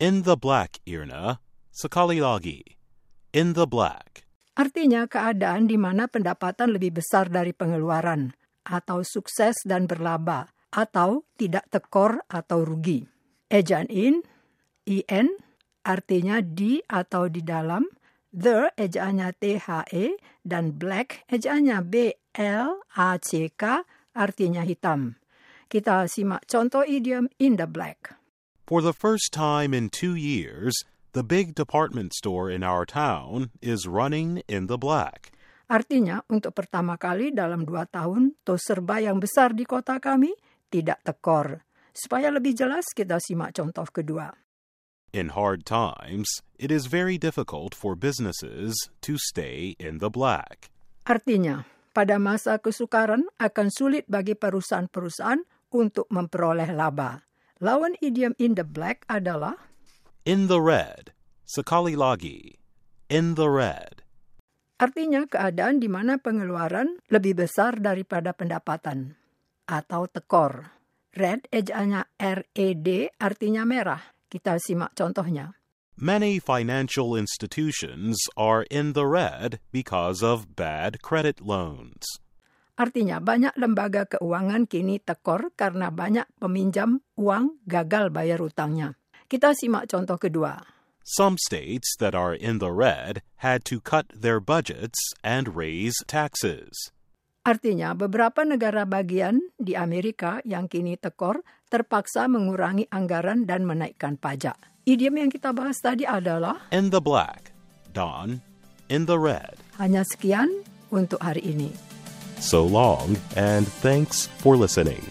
In the black, Irna. Sekali lagi. In the black. Artinya keadaan di mana pendapatan lebih besar dari pengeluaran, atau sukses dan berlaba, atau tidak tekor atau rugi. Ejaan in, in, artinya di atau di dalam, the ejaannya THE, dan black ejaannya B-L-A-C-K, artinya hitam. Kita simak contoh idiom in the black. For the first time in two years, the big department store in our town is running in the black. Artinya, untuk pertama kali dalam dua tahun, tos serba yang besar di kota kami tidak tekor. Supaya lebih jelas, kita simak contoh kedua. In hard times, it is very difficult for businesses to stay in the black. Artinya, pada masa kesukaran akan sulit bagi perusahaan-perusahaan untuk memperoleh laba. Lawan idiom in the black adalah In the red. Sekali lagi. In the red. artinya keadaan di mana pengeluaran lebih besar daripada pendapatan atau tekor. Red ejaannya R-E-D artinya merah. Kita simak contohnya. Many financial institutions are in the red because of bad credit loans. Artinya banyak lembaga keuangan kini tekor karena banyak peminjam uang gagal bayar utangnya. Kita simak contoh kedua. Some states that are in the red had to cut their budgets and raise taxes. Artinya, beberapa negara bagian di Amerika yang kini tekor terpaksa mengurangi anggaran dan menaikkan pajak. Idiom yang kita bahas tadi adalah In the black. Don. In the red. hanya sekian untuk hari ini. So long, and thanks for listening.